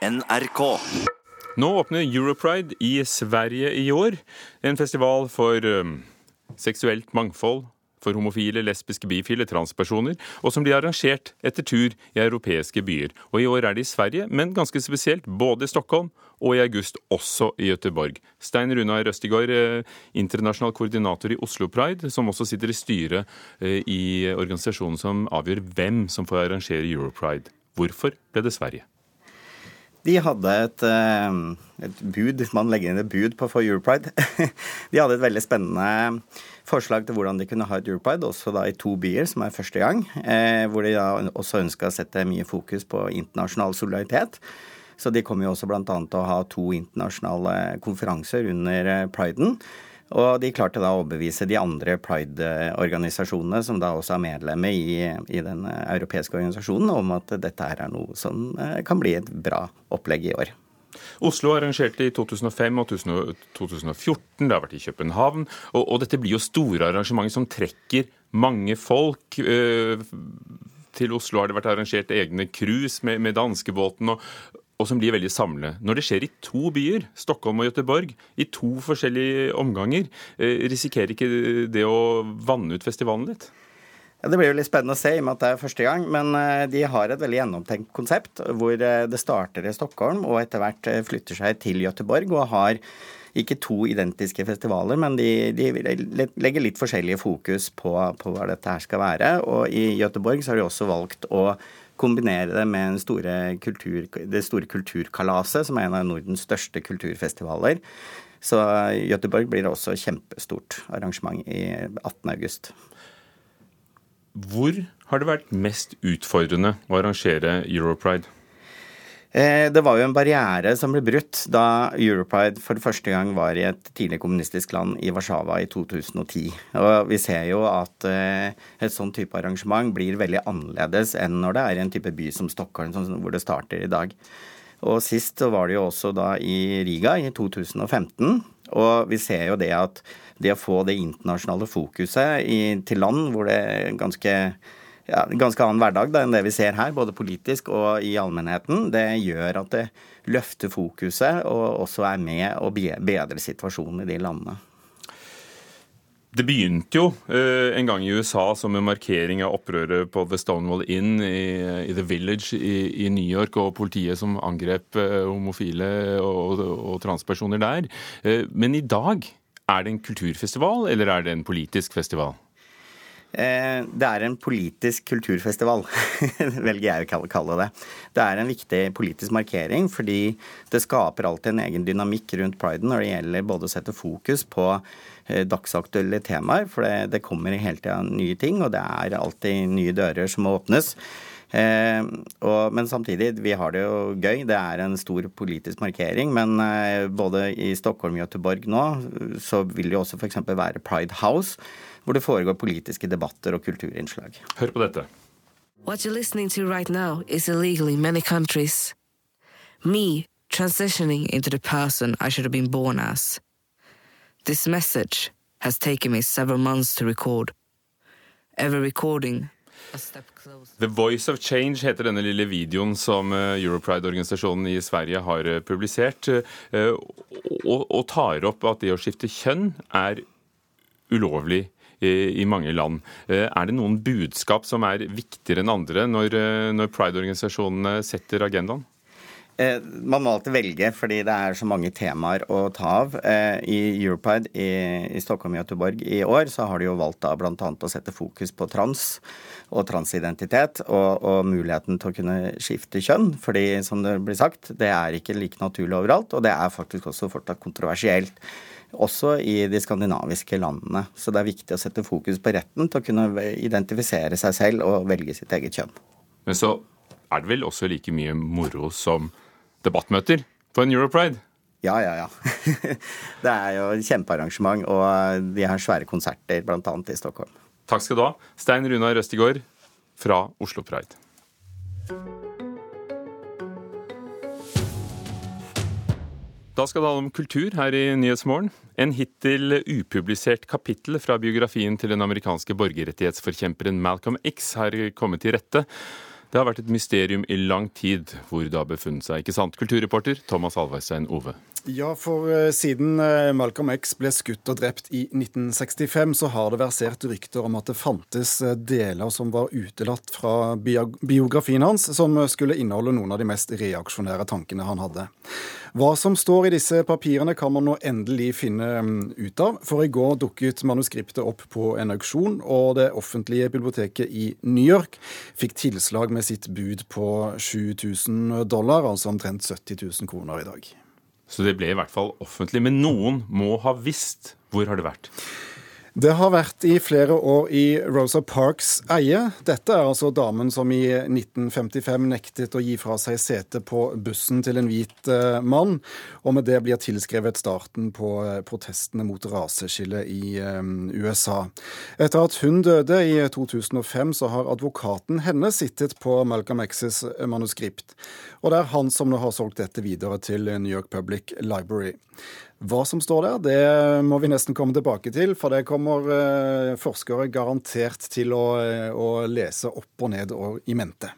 NRK. Nå åpner Europride i Sverige i år. En festival for um, seksuelt mangfold, for homofile, lesbiske, bifile, transpersoner, og som blir arrangert etter tur i europeiske byer. Og i år er det i Sverige, men ganske spesielt både i Stockholm og i august også i Gøteborg. Stein Runar Røstigård, eh, internasjonal koordinator i Oslo Pride, som også sitter i styret eh, i organisasjonen som avgjør hvem som får arrangere Europride. Hvorfor ble det Sverige? De hadde et, eh, et, bud, man legger inn et bud på for Europride. De hadde et veldig spennende forslag til hvordan de kunne ha et Europride, også da i to byer, som er første gang. Eh, hvor de da også ønska å sette mye fokus på internasjonal solidaritet. Så de kommer jo også bl.a. til å ha to internasjonale konferanser under eh, priden. Og de klarte da å overbevise de andre pride-organisasjonene, som da også er medlemmer i, i, den europeiske organisasjonen, om at dette her er noe som eh, kan bli et bra opplegg i år. Oslo arrangerte i 2005 og 2014, det har vært i København. Og, og dette blir jo store arrangementer som trekker mange folk. Øh, til Oslo har det vært arrangert egne cruise med, med danskebåten. Og, og som blir veldig samlende. Når det skjer i to byer, Stockholm og Göteborg, i to forskjellige omganger, eh, risikerer ikke det å vanne ut festivalen litt? Det blir jo litt spennende å se i og med at det er første gang. Men eh, de har et veldig gjennomtenkt konsept hvor eh, det starter i Stockholm og etter hvert flytter seg til Göteborg og har ikke to identiske festivaler, men de, de legger litt forskjellige fokus på, på, hva dette her skal være. Og i Göteborg så har de også valgt å kombinere det med store kultur, det store kulturkalaset, som er en av Nordens største kulturfestivaler. Så Göteborg blir også kjempestort arrangement i 18. august. Hvor har det vært mest utfordrende å arrangere Europride? Eh, det var jo en barriere som ble brutt da Europride for første gang var i et tidlig kommunistisk land i Warszawa i 2010. Og vi ser jo at eh, et sånn type arrangement blir veldig annerledes enn når det er i en type by som Stockholm, hvor det starter i dag. Og sist var det jo også da i Riga i 2015. Og vi ser jo det at det å få det internasjonale fokuset i, til land hvor det ganske ja, ganske annen hverdag da, enn det vi ser her, både politisk og i allmennheten. Det gjør at det løfter fokuset og også er med å bedre situasjonen i de landene. Det begynte jo eh, en gang i USA som en markering av opprøret på The Stonewall Inn i, i The Village i, i, New York, og politiet som angrep eh, homofile og, og transpersoner der. Eh, men i dag, er det en kulturfestival, eller er det en politisk festival? Eh, det er en politisk kulturfestival, velger jeg å kalle det. Det er en viktig politisk markering fordi det skaper alltid en egen dynamikk rundt priden når det gjelder både å sette fokus på eh, dagsaktuelle temaer, for det, det kommer hele tida nye ting, og det er alltid nye dører som må åpnes. Eh, og, men samtidig, vi har det jo gøy. Det er en stor politisk markering. Men eh, både i Stockholm og Göteborg nå så vil det jo også f.eks. være Pride House hvor det foregår politiske debatter og kulturinnslag. Hør på dette. What you're listening to right now is illegal in many countries. Me transitioning into the person I should have been born as. This message has taken me several months to record. Every recording The Voice of Change heter denne lille videoen som eh, Europride-organisasjonen i Sverige har eh, publisert, eh, og tar opp at det å skifte kjønn er ulovlig i mange land. Eh, er det noen budskap som er viktigere enn andre når, eh, når pride-organisasjonene setter agendaen? Eh, man må alltid velge, fordi det er så mange temaer å ta av. I Europide i, i Stockholm og Göteborg i år så har de jo valgt da bl.a. å sette fokus på trans og transidentitet og, og, muligheten til å kunne skifte kjønn. Fordi som det blir sagt, det er ikke like naturlig overalt, og det er faktisk også fortsatt kontroversielt også i de skandinaviske landene. Så det er viktig å sette fokus på retten til å kunne identifisere seg selv og velge sitt eget kjønn. Men så er det vel også like mye moro som debattmøter på en Europride? Ja, ja, ja. det er jo et kjempearrangement, og de har svære konserter bl.a. i Stockholm. Takk skal du ha, Stein Runar Røstigård fra Oslo Pride. Da skal det handle om kultur her i Nyhetsmorgen. En hittil upublisert kapittel fra biografien til den amerikanske borgerrettighetsforkjemperen Malcolm X har kommet til rette. Det har vært et mysterium i lang tid hvor det har befunnet seg, ikke sant? Kulturreporter Thomas Alvarstein Ove. Ja, for uh, siden uh, Malcolm X ble skutt og drept i 1965, så har det versert rykter om at det fantes uh, deler som var utelatt fra biografien hans, som skulle inneholde noen av de mest reaksjonære tankene han hadde. Hva som står i disse papirene kan man nå endelig finne um, ut av, for i går dukket manuskriptet opp på en auksjon, og det offentlige biblioteket i New York fikk tilslag med sitt bud på 7000 dollar, altså omtrent 70 000 kroner i dag. Så det ble i hvert fall offentlig. Men noen må ha visst. Hvor har det vært? Det har vært i flere år i Rosa Parks eie. Dette er altså damen som i 1955 nektet å gi fra seg setet på bussen til en hvit eh, mann, og med det blir tilskrevet starten på eh, protestene mot raseskillet i eh, USA. Etter at hun døde i 2005, så har advokaten hennes sittet på Malcolm X's manuskript, og det er han som nå har solgt dette videre til New York Public Library. Hva som står der, det må vi nesten komme tilbake til, for det kommer eh, forskere garantert til å, eh, å lese opp og ned og i mente.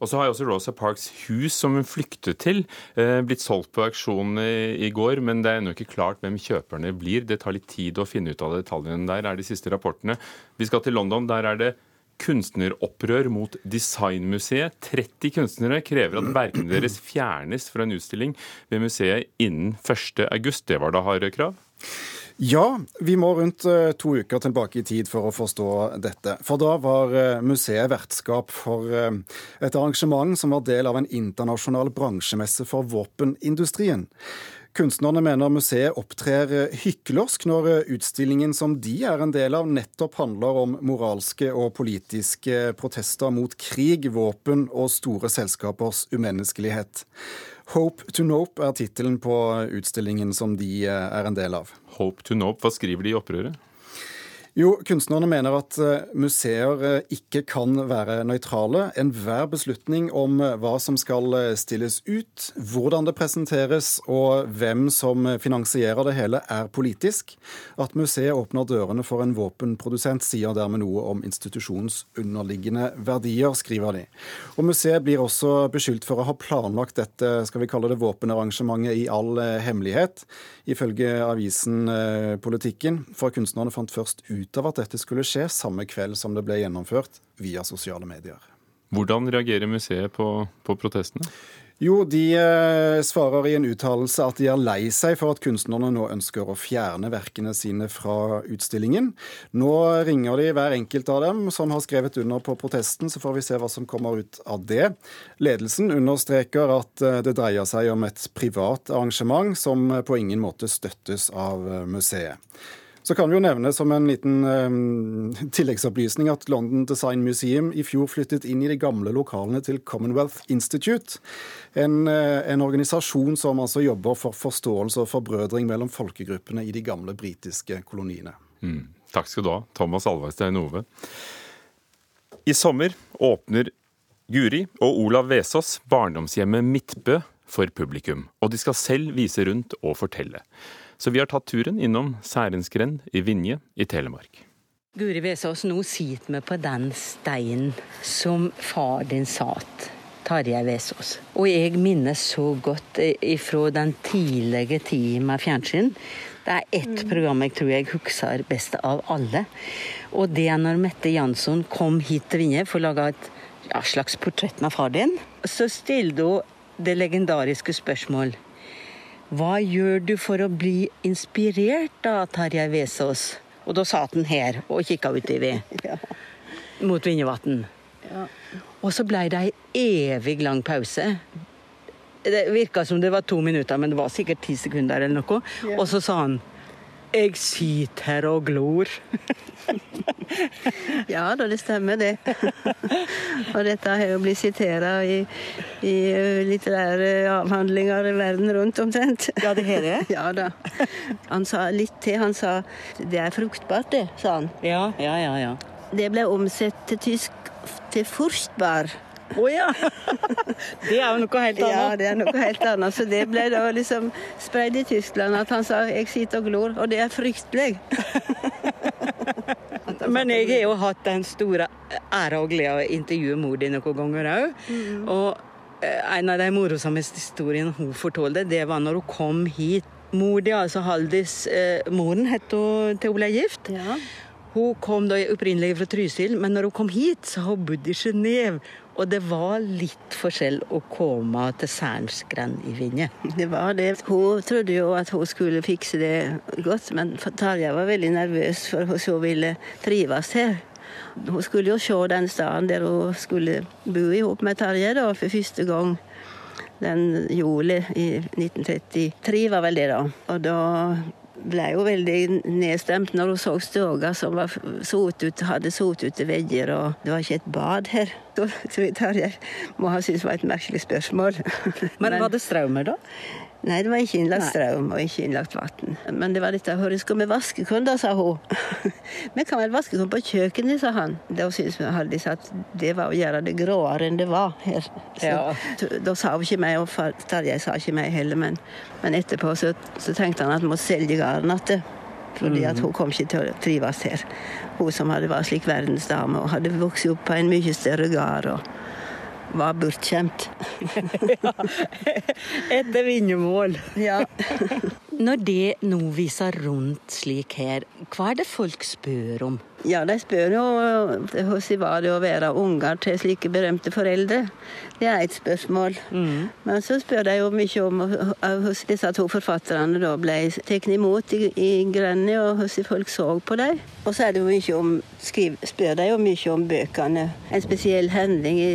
Og så har jo også Rosa Parks hus, som hun flyktet til, eh, blitt solgt på auksjon i går, men det er ennå ikke klart hvem kjøperne blir. Det tar litt tid å finne ut av detaljene der, er de siste rapportene. Vi skal til London. Der er det kunstneropprør mot Designmuseet. 30 kunstnere krever at verkene deres fjernes fra en utstilling ved museet innen 1.8. Det var da harde krav? Ja, vi må rundt eh, to uker tilbake i tid for å forstå dette. For da var eh, museet vertskap for eh, et arrangement som var del av en internasjonal bransjemesse for våpenindustrien. Kunstnerne mener museet opptrer hyklersk når utstillingen som de er en del av, nettopp handler om moralske og politiske protester mot krig, våpen og store selskapers umenneskelighet. Hope to Nope er tittelen på utstillingen som de er en del av. Hope to Nope, hva skriver de i opprøret? Jo, kunstnerne mener at eh, museer eh, ikke kan være nøytrale. Enhver beslutning om eh, hva som skal stilles ut, hvordan det presenteres og hvem som finansierer det hele, er politisk. At museet åpner dørene for en våpenprodusent, sier dermed noe om institusjonens underliggende verdier, skriver de. Og Museet blir også beskyldt for å ha planlagt dette skal vi kalle det våpenarrangementet i all hemmelighet, ifølge avisen Politikken. For kunstnerne fant først ut ut av at dette skulle skje samme kveld som det ble gjennomført via sosiale medier. Hvordan reagerer museet på, på protestene? Jo, de eh, svarer i en uttalelse at de er lei seg for at kunstnerne nå ønsker å fjerne verkene sine fra utstillingen. Nå ringer de hver enkelt av dem som har skrevet under på protesten, så får vi se hva som kommer ut av det. Ledelsen understreker at eh, det dreier seg om et privat arrangement som på ingen måte støttes av eh, museet. Så kan vi jo nevne som en liten um, tilleggsopplysning at London Design Museum i fjor flyttet inn i de gamle lokalene til Commonwealth Institute. En, uh, en organisasjon som altså jobber for forståelse og forbrødring mellom folkegruppene i de gamle britiske koloniene. Mm. Takk skal du ha, Thomas Alvarstein Ove. I sommer åpner Guri og Olav Vesaas barndomshjemmet Midtbø for publikum, og de skal selv vise rundt og fortelle. Så vi har tatt turen innom Særensgrend i Vinje i Telemark. Guri Vesaas, nå sitter vi på den steinen som far din satt. Tarjei Vesaas. Og jeg minnes så godt ifra den tidlige tid med fjernsyn. Det er ett mm. program jeg tror jeg husker best av alle. Og det er når Mette Jansson kom hit til Vinje for å lage et ja, slags portrett med far din. Så stilte hun det legendariske spørsmål hva gjør du for å bli inspirert av Tarjei Vesaas? Og da satt han her og kikka utover ja. mot Vinjevatn. Ja. Og så blei det ei evig lang pause. Det virka som det var to minutter, men det var sikkert ti sekunder eller noe. Ja. Og så sa han jeg sitter her og glor. ja da, det stemmer det. og dette har jo blitt sitert i, i litterære avhandlinger verden rundt omtrent. Ja, det har det? ja da. Han sa litt til. Han sa 'det er fruktbart', det, sa han. Ja, ja, ja, ja. Det ble omsett til tysk til 'furchtbar'. Å oh, ja! Det er jo noe helt annet. Ja, det er noe helt annet. Så det ble da liksom spredd i Tyskland at han sa 'jeg sitter og glor', og det er fryktelig. Men jeg har jo hatt den store æra og glede å intervjue mor di noen ganger òg. Mm. Og eh, en av de morosommeste historiene hun fortalte, det var når hun kom hit. Mor di, altså Haldis, eh, moren het hun til hun ble gift. Ja. Hun kom da opprinnelig fra Trysil, men når hun kom hit, så har hun bodd i Genéve. Og det var litt forskjell å komme til Sernsgren i Vinje. Det var det. Hun trodde jo at hun skulle fikse det godt, men Tarjei var veldig nervøs for hun så ville trives her. Hun skulle jo se den staden der hun skulle bo i hop med Tarjei da, for første gang. Den juli i 1933 var vel det, da. Og da ble hun veldig nedstemt når hun så stua som var sot ut, hadde sot ut til vegger, og det var ikke et bad her. Så, så Tarjei må ha syntes det var et merkelig spørsmål. Men var det strømmer, da? Nei, det var ikke innlagt strøm og ikke innlagt vann. Men det var dette hvor skal vi vaske korn, da, sa hun. Vi kan vel vaske korn på kjøkkenet, sa han. Da syntes vi Haldis at det var å gjøre det gråere enn det var her. Så, Ja. da sa hun ikke meg, og Tarjei sa ikke meg heller, men, men etterpå så, så tenkte han at han måtte selge gården igjen. Fordi at hun kom ikke til å trives her. Hun som hadde vært slik verdensdame og hadde vokst opp på en mye større gard var bortskjemt. Etter vinnermål. Ja. Når det nå viser rundt slik her, hva er det folk spør om? Ja, de spør jo hvordan var det å være unger til slike berømte foreldre. Det er et spørsmål. Men så spør de jo mye om hvordan disse to forfatterne da ble tatt imot i, i Grønne, og hvordan folk så på dem. Og så er det jo mye om, skriv, spør de jo mye om bøkene. En spesiell hending i,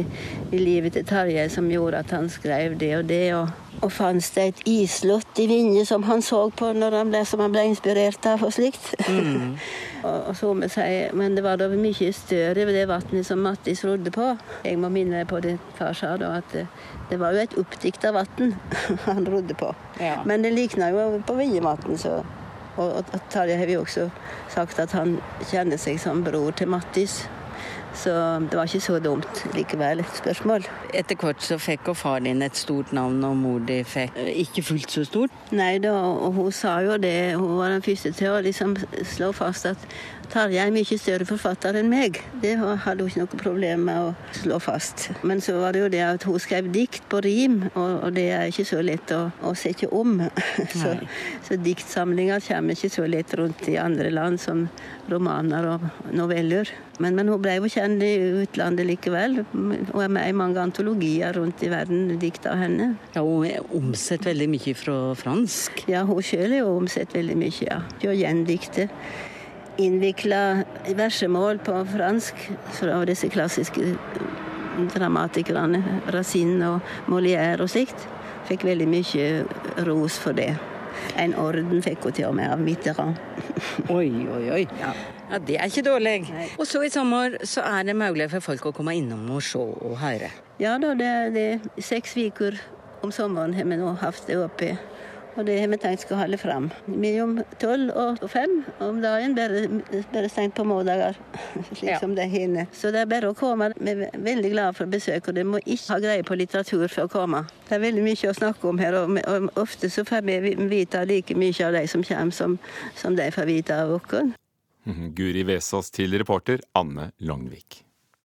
i livet til Tarjei som gjorde at han skrev det og det. og og fantes det et islott i Vinje som han så på når han ble, som han ble inspirert av og slikt. og, og så må jeg Men det var da mye større ved det vannet som Mattis rodde på. Jeg må minne på det far sa da, at det, det var jo et oppdikta vann han rodde på. Ja. Men det likna jo på Vinjevatn, så og, og, og Tarjei har jo også sagt at han kjenner seg som bror til Mattis. Så det var ikke så dumt likevel, et spørsmål. Etter hvert så fikk jo far din et stort navn, og mor di fikk eh, ikke fullt så stort. Nei da, og hun sa jo det. Hun var den første til å liksom slå fast at Tarjei er mye større forfatter enn meg. Det hadde hun ikke noe problem med å slå fast. Men så var det jo det at hun skrev dikt på rim, og, det er ikke så lett å, å sette om. så, så diktsamlinger kommer ikke så lett rundt i andre land som romaner og noveller. Men, men hun ble jo kjent i utlandet likevel. Hun er med i mange antologier rundt i verden, dikt av henne. Ja, Hun er omsett veldig mye fra fransk. Ja, hun sjøl er jo omsett veldig mye, ja. Til å gjendikte. Innvikla versemål på fransk fra disse klassiske dramatikerne. Racine og Molière og slikt. Fikk veldig mye ros for det. En orden fikk hun til og med av Mitterrand. Oi, oi, oi. Ja. Det er ikke dårlig. Nei. Og så i sommer så er det mulig for folk å komme innom og se og høre. Ja da, det er det. seks uker om sommeren har vi nå hatt det oppe. Og det har vi tenkt skal holde fram. Mellom tolv og fem om dagen, bare, bare stengt på måndager. Slik Ja. som det hinner. Så det er bare å komme. Vi er veldig glade for besøk, og dere må ikke ha greie på litteratur for å komme. Det er veldig mye å snakke om her, og, og ofte så får vi vite like mye av de som kommer, som, som de får vite av oss. Guri Vesaas til reporter Anne Langvik.